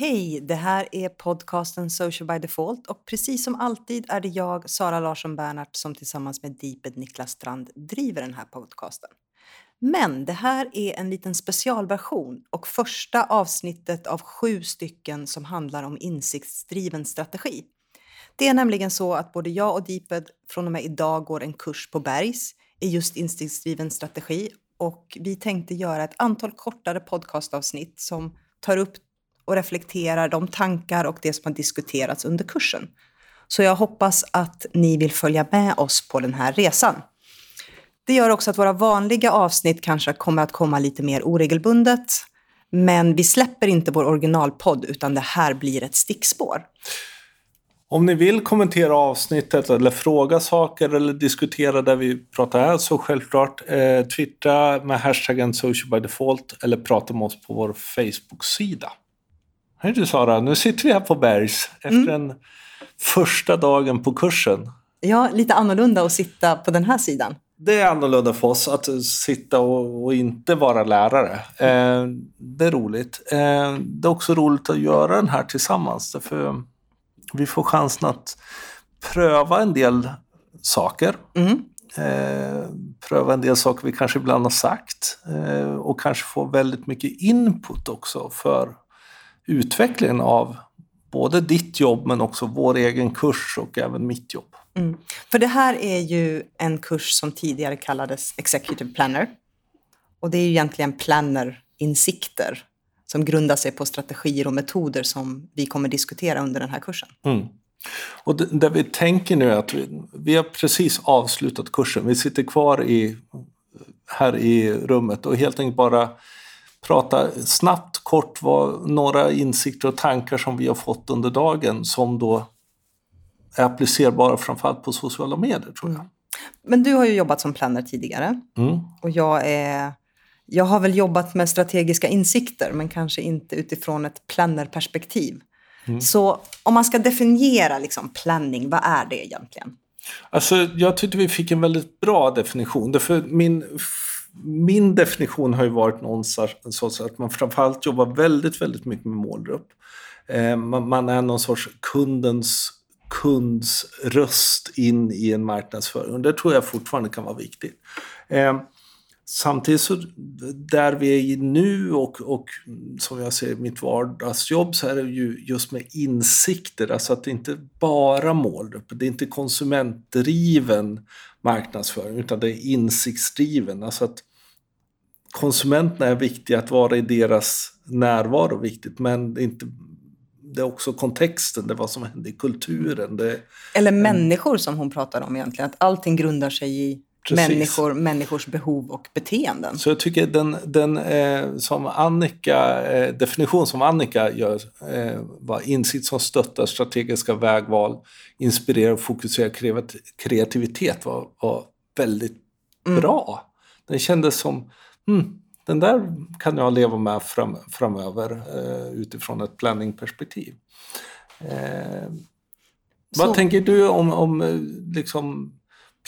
Hej, det här är podcasten Social by Default och precis som alltid är det jag, Sara Larsson Bernhardt, som tillsammans med Deeped Niklas Strand driver den här podcasten. Men det här är en liten specialversion och första avsnittet av sju stycken som handlar om insiktsdriven strategi. Det är nämligen så att både jag och Deeped från och med idag går en kurs på Bergs i just insiktsdriven strategi och vi tänkte göra ett antal kortare podcastavsnitt som tar upp och reflekterar de tankar och det som har diskuterats under kursen. Så jag hoppas att ni vill följa med oss på den här resan. Det gör också att våra vanliga avsnitt kanske kommer att komma lite mer oregelbundet. Men vi släpper inte vår originalpodd utan det här blir ett stickspår. Om ni vill kommentera avsnittet eller fråga saker eller diskutera där vi pratar här så självklart eh, twittra med hashtaggen socialbydefault eller prata med oss på vår Facebook-sida. Hej du Sara, nu sitter vi här på Bergs efter mm. den första dagen på kursen. Ja, lite annorlunda att sitta på den här sidan. Det är annorlunda för oss att sitta och, och inte vara lärare. Eh, det är roligt. Eh, det är också roligt att göra den här tillsammans. Därför vi får chansen att pröva en del saker. Mm. Eh, pröva en del saker vi kanske ibland har sagt. Eh, och kanske få väldigt mycket input också för utvecklingen av både ditt jobb men också vår egen kurs och även mitt jobb. Mm. För det här är ju en kurs som tidigare kallades Executive Planner. Och det är ju egentligen planner-insikter som grundar sig på strategier och metoder som vi kommer diskutera under den här kursen. Mm. Och det, det, vi tänker nu är att vi, vi har precis avslutat kursen. Vi sitter kvar i, här i rummet och helt enkelt bara prata snabbt, kort, vad, några insikter och tankar som vi har fått under dagen som då är applicerbara framförallt på sociala medier tror jag. Men du har ju jobbat som planner tidigare mm. och jag är jag har väl jobbat med strategiska insikter men kanske inte utifrån ett plannerperspektiv. Mm. Så om man ska definiera liksom planning, vad är det egentligen? Alltså, jag tyckte vi fick en väldigt bra definition. Därför min min definition har ju varit någonstans att man framförallt jobbar väldigt, väldigt mycket med målgrupp. Eh, man är någon sorts kundens kunds röst in i en marknadsföring. Och det tror jag fortfarande kan vara viktigt. Eh, Samtidigt så där vi är nu och, och som jag ser mitt vardagsjobb så är det ju just med insikter, alltså att det inte bara målgrupp, det är inte konsumentdriven marknadsföring utan det är insiktsdriven. Alltså att konsumenterna är viktiga, att vara i deras närvaro viktigt men det är, inte, det är också kontexten, det är vad som händer i kulturen. Det, Eller människor som hon pratar om egentligen, att allting grundar sig i människor, människors behov och beteenden. Så jag tycker den, den eh, som Annika, eh, definition som Annika gör eh, var insikt som stöttar strategiska vägval, inspirerar och fokuserar kreativitet var, var väldigt mm. bra. Den kändes som, hmm, den där kan jag leva med fram, framöver eh, utifrån ett planningperspektiv. Eh, vad tänker du om, om eh, liksom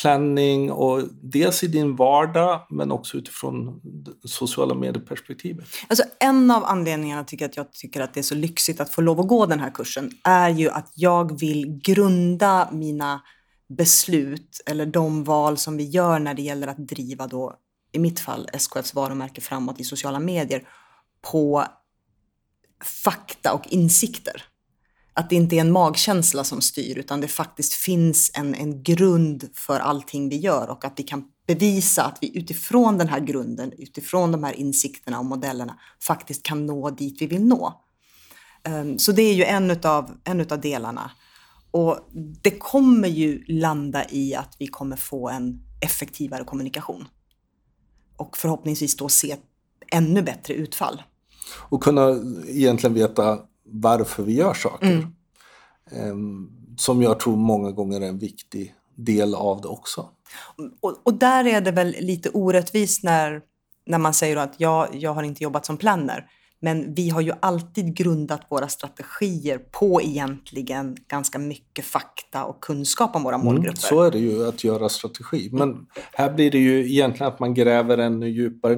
planning och dels i din vardag men också utifrån sociala medieperspektivet? Alltså en av anledningarna till att jag tycker att det är så lyxigt att få lov att gå den här kursen är ju att jag vill grunda mina beslut eller de val som vi gör när det gäller att driva då, i mitt fall, SKFs varumärke framåt i sociala medier på fakta och insikter att det inte är en magkänsla som styr utan det faktiskt finns en, en grund för allting vi gör och att vi kan bevisa att vi utifrån den här grunden, utifrån de här insikterna och modellerna faktiskt kan nå dit vi vill nå. Um, så det är ju en utav, en utav delarna. Och det kommer ju landa i att vi kommer få en effektivare kommunikation. Och förhoppningsvis då se ännu bättre utfall. Och kunna egentligen veta varför vi gör saker. Mm. Ehm, som jag tror många gånger är en viktig del av det också. Och, och där är det väl lite orättvist när, när man säger att ja, jag har inte jobbat som planner. Men vi har ju alltid grundat våra strategier på egentligen ganska mycket fakta och kunskap om våra mm, målgrupper. Mm, så är det ju att göra strategi. Men här blir det ju egentligen att man gräver ännu djupare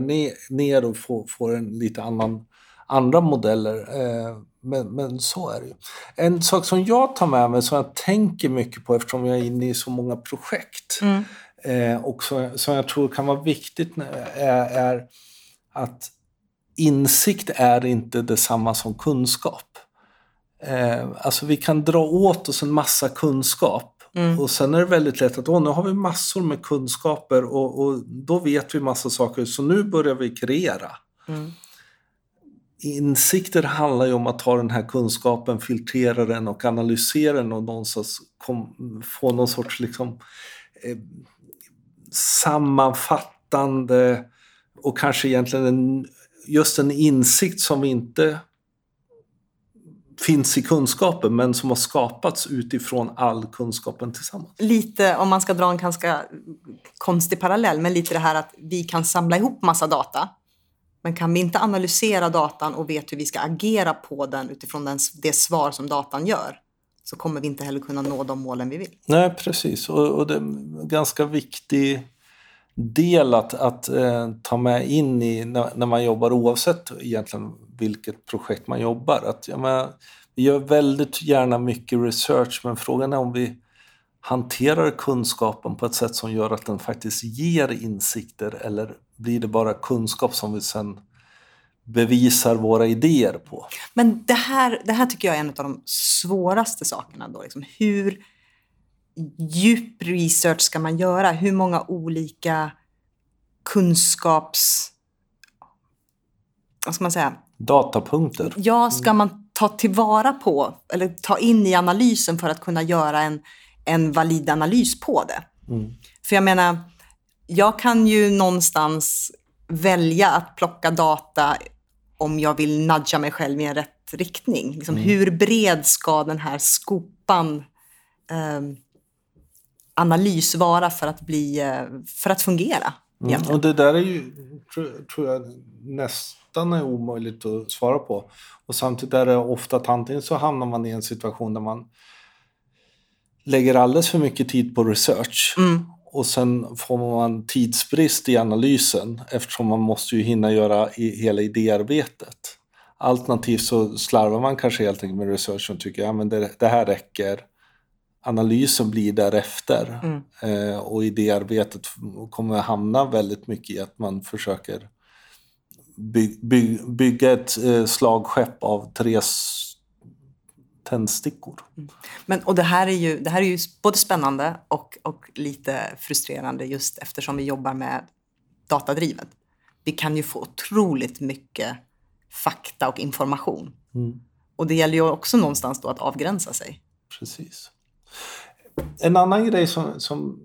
ner och får, får en lite annan andra modeller. Eh, men, men så är det ju. En sak som jag tar med mig, som jag tänker mycket på eftersom jag är inne i så många projekt Mm. eh, och som, som jag tror kan vara viktigt är, är att insikt är inte detsamma som kunskap. Eh, alltså vi kan dra åt oss en massa kunskap Mm. och sen är det väldigt lätt att Åh, nu har vi massor med kunskaper och, och då vet vi massa saker så nu börjar vi kreera. Mm. Insikter handlar ju om att ta den här kunskapen, filtrera den och analysera den och någonstans kom, få någon sorts liksom, eh, sammanfattande och kanske egentligen en, just en insikt som inte finns i kunskapen men som har skapats utifrån all kunskapen tillsammans. Lite, om man ska dra en ganska konstig parallell, men lite det här att vi kan samla ihop massa data. Men kan vi inte analysera datan och vet hur vi ska agera på den utifrån den, det svar som datan gör, så kommer vi inte heller kunna nå de målen vi vill. Nej, precis. Och, och det är en ganska viktig del att, att eh, ta med in i när, när man jobbar oavsett egentligen vilket projekt man jobbar. Att, jag menar, vi gör väldigt gärna mycket research men frågan är om vi hanterar kunskapen på ett sätt som gör att den faktiskt ger insikter eller blir det bara kunskap som vi sen bevisar våra idéer på? Men det här, det här tycker jag är en av de svåraste sakerna. Då, liksom. Hur djup research ska man göra? Hur många olika kunskaps... Vad ska man säga? Datapunkter. Ja, ska man ta tillvara på eller ta in i analysen för att kunna göra en, en valid analys på det? Mm. För jag menar, jag kan ju någonstans välja att plocka data om jag vill nudga mig själv i en rätt riktning. Liksom, Hur bred ska den här skopan ehm, analys vara för att, bli, eh, för att fungera? Mm. Och det där är ju, tror, tror jag, nästan är omöjligt att svara på. Och samtidigt är det ofta att antingen så hamnar man i en situation där man lägger alldeles för mycket tid på research. Mm. Och sen får man tidsbrist i analysen eftersom man måste ju hinna göra i hela idéarbetet. Alternativt så slarvar man kanske helt enkelt med research och tycker att ja, det, det här räcker. Analysen blir därefter. Mm. Eh, och idéarbetet kommer att hamna väldigt mycket i att man försöker by, by, bygga ett eh, slagskepp av tre tändstickor. Men, och det här är ju, det här är ju både spännande och, och lite frustrerande just eftersom vi jobbar med datadrivet. Vi kan ju få otroligt mycket fakta och information. Mm. Och det gäller ju också någonstans då att avgränsa sig. Precis. En annan grej som, som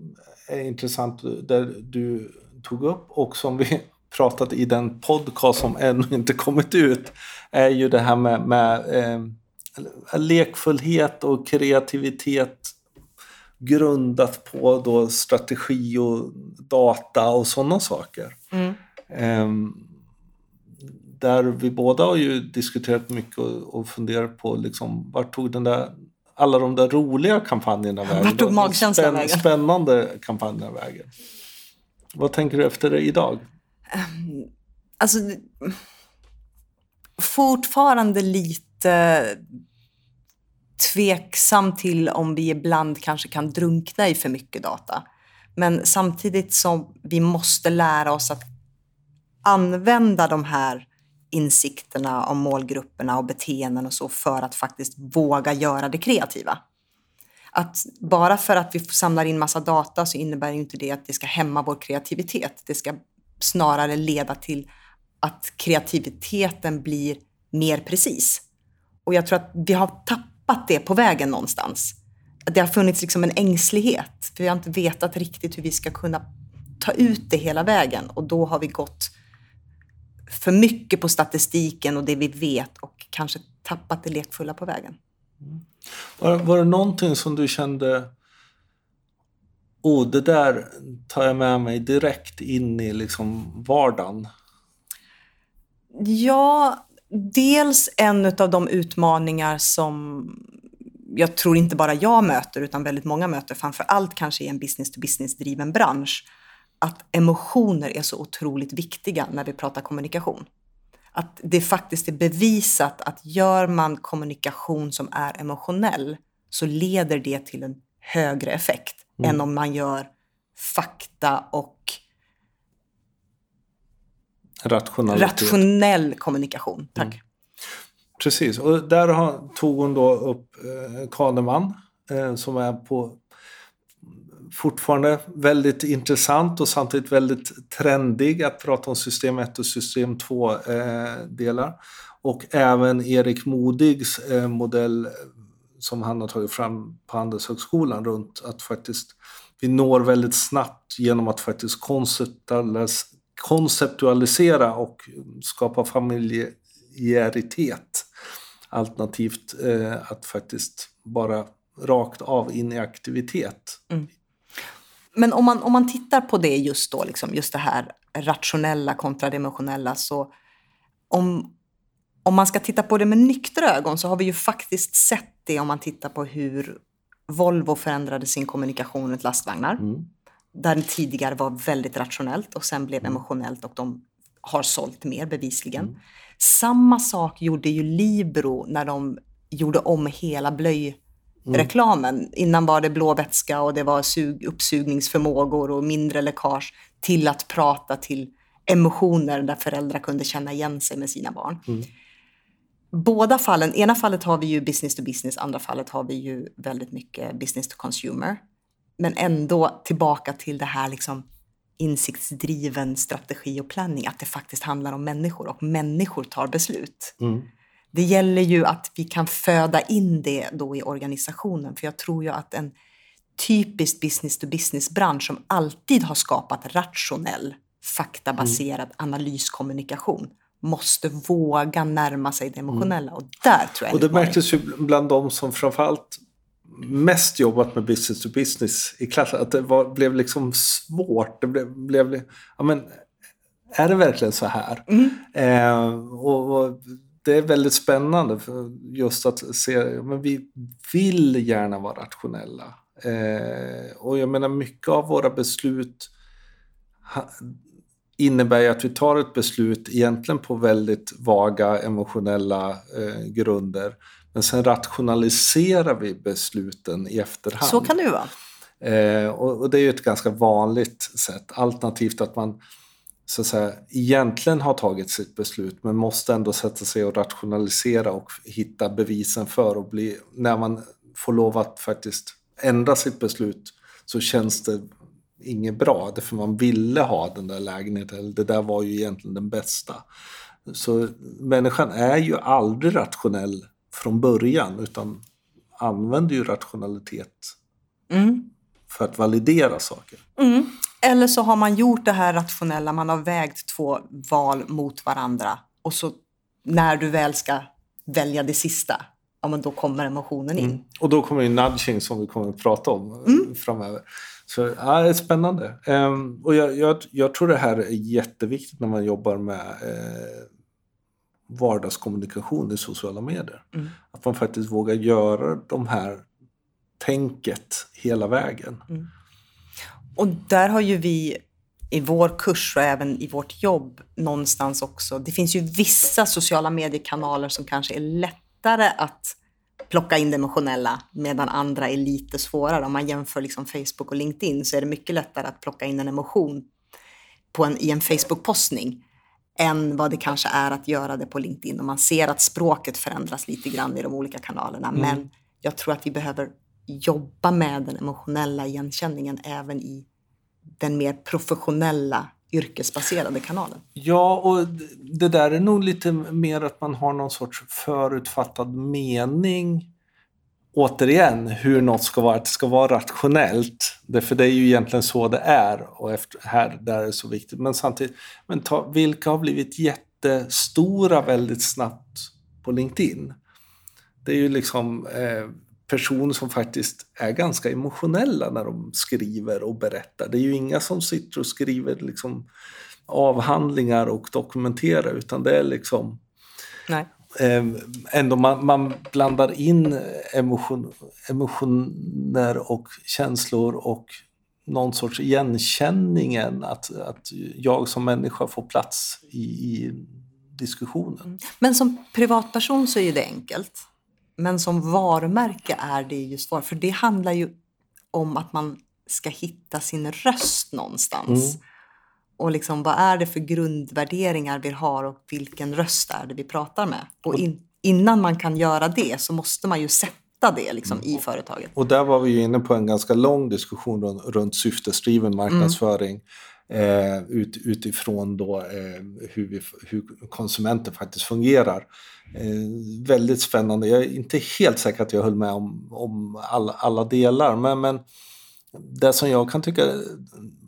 är intressant där du tog upp och som vi pratat i den podcast som ännu inte kommit ut är ju det här med, med eh, lekfullhet och kreativitet grundat på då strategi och data och sådana saker. Mm. Ehm, där vi båda har ju diskuterat mycket och, och funderat på liksom, vart tog den där, alla de där roliga kampanjerna vägen? Vart tog magkänslan vägen? Spännande kampanjerna vägen. Vad tänker du efter det idag? Alltså, fortfarande lite tveksam till om vi ibland kanske kan drunkna i för mycket data. Men samtidigt som vi måste lära oss att använda de här insikterna om målgrupperna och beteenden och så för att faktiskt våga göra det kreativa. Att bara för att vi samlar in massa data så innebär ju inte det att det ska hämma vår kreativitet. Det ska snarare leda till att kreativiteten blir mer precis. Och jag tror att vi har tappat tappat det på vägen någonstans. Det har funnits liksom en ängslighet. För vi har inte vetat riktigt hur vi ska kunna ta ut det hela vägen. Och då har vi gått för mycket på statistiken och det vi vet och kanske tappat det lekfulla på vägen. Var, var det någonting som du kände Oh, det där tar jag med mig direkt in i liksom vardagen. Ja, dels en av de utmaningar som jag tror inte bara jag möter utan väldigt många möter, framför allt kanske i en business-to-business-driven bransch, att emotioner är så otroligt viktiga när vi pratar kommunikation. Att det faktiskt är bevisat att gör man kommunikation som är emotionell så leder det till en högre effekt mm. än om man gör fakta och rationell kommunikation. Tack. Mm. Precis, och där har, tog hon då upp eh, Kahneman eh, som är på fortfarande väldigt intressant och samtidigt väldigt trendig att prata om system 1 och system 2 eh. Och även Erik Modigs eh, modell som han har tagit fram på Handelshögskolan runt att faktiskt vi når väldigt snabbt genom att faktiskt konceptualisera och skapa familjäritet. Alternativt eh, att faktiskt bara rakt av in i aktivitet. Mm. Men om man, om man tittar på det just då, liksom, just det här rationella kontra det emotionella, så om, om man ska titta på det med nyktra ögon så har vi ju faktiskt sett det om man tittar på hur Volvo förändrade sin kommunikation runt lastvagnar. Mm. Där det tidigare var väldigt rationellt och sen blev mm. emotionellt och de har sålt mer bevisligen. Mm. Samma sak gjorde ju Libro när de gjorde om hela blöjreklamen. Mm. Innan var det blå vätska och det var sug, uppsugningsförmågor och mindre läckage till att prata till emotioner där föräldrar kunde känna igen sig med sina barn. Mm båda fallen, ena fallet har vi ju business to business, andra fallet har vi ju väldigt mycket business to consumer. Men ändå tillbaka till det här liksom insiktsdriven strategi och planning, att det faktiskt handlar om människor och människor tar beslut. Mm. Det gäller ju att vi kan föda in det då i organisationen, för jag tror ju att en typisk business to business-bransch som alltid har skapat rationell, faktabaserad mm. analyskommunikation måste våga närma sig det emotionella. Och där tror jag Och det märktes ju bland de som framförallt mest jobbat med business to business i klassen. Att det var, blev liksom svårt. Det blev, blev ja, men, är det verkligen så här? Mm. Eh, och, och, det är väldigt spännande för just att se, men vi vill gärna vara rationella. Eh, och jag menar mycket av våra beslut innebär ju att vi tar ett beslut egentligen på väldigt vaga emotionella eh, grunder. Men sen rationaliserar vi besluten i efterhand. Så kan det ju vara. Eh, och, och, det är ju ett ganska vanligt sätt. Alternativt att man så att säga, egentligen har tagit sitt beslut men måste ändå sätta sig och rationalisera och hitta bevisen för och bli, när man får lov att faktiskt ändra sitt beslut så känns det inget bra. Därför man ville ha den där lägenheten. Det där var ju egentligen den bästa. Så människan är ju aldrig rationell från början utan använder ju rationalitet mm. för att validera saker. Mm. Eller så har man gjort det här rationella, man har vägt två val mot varandra och så när du väl ska välja det sista, ja men då kommer emotionen in. Mm. Och då kommer ju nudging som vi kommer att prata om mm. framöver. Så ja, det är spännande. Um, och jag, jag, jag, tror det här är jätteviktigt när man jobbar med eh, vardagskommunikation i sociala medier. Mm. Att man faktiskt vågar göra de här tänket hela vägen. Mm. Och där har ju vi i vår kurs och även i vårt jobb någonstans också, det finns ju vissa sociala mediekanaler som kanske är lättare att plocka in det emotionella medan andra är lite svårare. Om man jämför liksom Facebook och LinkedIn så är det mycket lättare att plocka in en emotion på en, i en Facebook-postning än vad det kanske är att göra det på LinkedIn. Och man ser att språket förändras lite grann i de olika kanalerna. Mm. Men jag tror att vi behöver jobba med den emotionella igenkänningen även i den mer professionella yrkesbaserade kanalen. Ja, och det där är nog lite mer att man har någon sorts förutfattad mening återigen hur något ska vara, att det ska vara rationellt. För det är ju egentligen så det är och efter, här där är det så viktigt. Men samtidigt, men ta, vilka har blivit jättestora väldigt snabbt på LinkedIn? Det är ju liksom eh, personer som faktiskt är ganska emotionella när de skriver och berättar. Det är ju inga som sitter och skriver liksom avhandlingar och dokumenterar utan det är liksom Nej. Eh, ändå man, man, blandar in emotion, emotioner och känslor och någon sorts igenkänningen att, att jag som människa får plats i, i diskussionen. Men som privatperson så är det enkelt. Men som varumärke är det ju svårt. För det handlar ju om att man ska hitta sin röst någonstans. Mm. Och liksom, vad är det för grundvärderingar vi har och vilken röst är det vi pratar med? Och in, innan man kan göra det så måste man ju sätta det liksom, Mm. i företaget. Och där var vi ju inne på en ganska lång diskussion runt, runt syftesdriven marknadsföring. Eh, ut, utifrån då, eh, hur, vi, hur konsumenter faktiskt fungerar. Eh, väldigt spännande. Jag är inte helt säker att jag höll med om, om alla, alla delar. Men, men det som jag kan tycka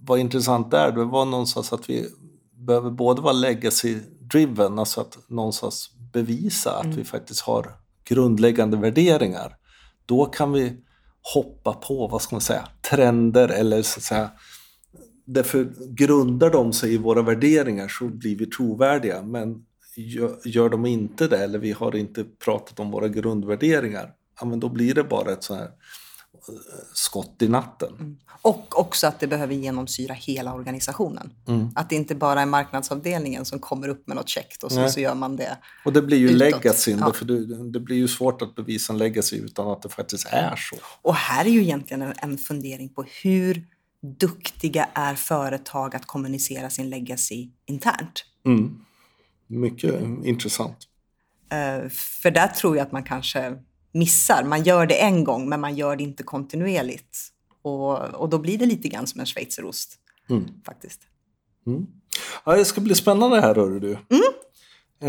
var intressant där, det var någonstans att vi behöver både vara legacy-driven, alltså att någonstans bevisa att vi faktiskt har grundläggande värderingar. Då kan vi hoppa på, vad ska man säga, trender eller så att säga Därför grundar de sig i våra värderingar så blir vi trovärdiga. Men gör, de inte det eller vi har inte pratat om våra grundvärderingar, ja, men då blir det bara ett sånt här skott i natten. Och också att det behöver genomsyra hela organisationen. Mm. Att det inte bara är marknadsavdelningen som kommer upp med något käckt och så, så gör man det. Och det blir ju legacyn, ja. för det, det blir ju svårt att bevisa en legacy utan att det faktiskt är så. Och här är ju egentligen en, en fundering på hur duktiga är företag att kommunicera sin legacy internt? Mm. Mycket intressant. Eh, för där tror jag att man kanske missar. Man gör det en gång, men man gör det inte kontinuerligt. Och, och då blir det lite grann som en schweizerost, Mm. faktiskt. Mm. Ja, det ska bli spännande här, hör du.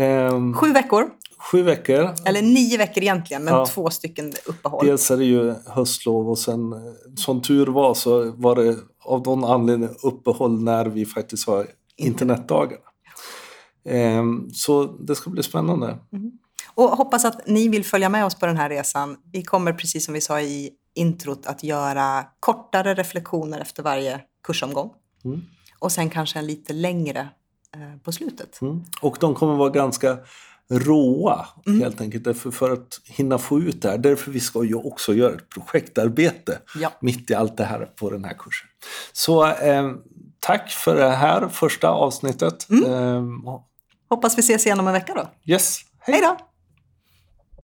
Ehm, Sju veckor, sju veckor. eller nio veckor egentligen, men Ja. två stycken uppehåll. Dels är det ju höstlov och sen eh, som tur var så var det av någon anledning uppehåll när vi faktiskt har internetdagarna. Ehm, så det ska bli spännande. Och hoppas att ni vill följa med oss på den här resan. Vi kommer, precis som vi sa i introt, att göra kortare reflektioner efter varje kursomgång. Mm. Och sen kanske en lite längre eh, på slutet. Mm. Och de kommer vara ganska råa helt enkelt därför för att hinna få ut det här. Därför vi ska ju också göra ett projektarbete Ja. mitt i allt det här på den här kursen. Så eh, tack för det här första avsnittet. Eh, Hoppas vi ses igen om en vecka då. yes, Hej då!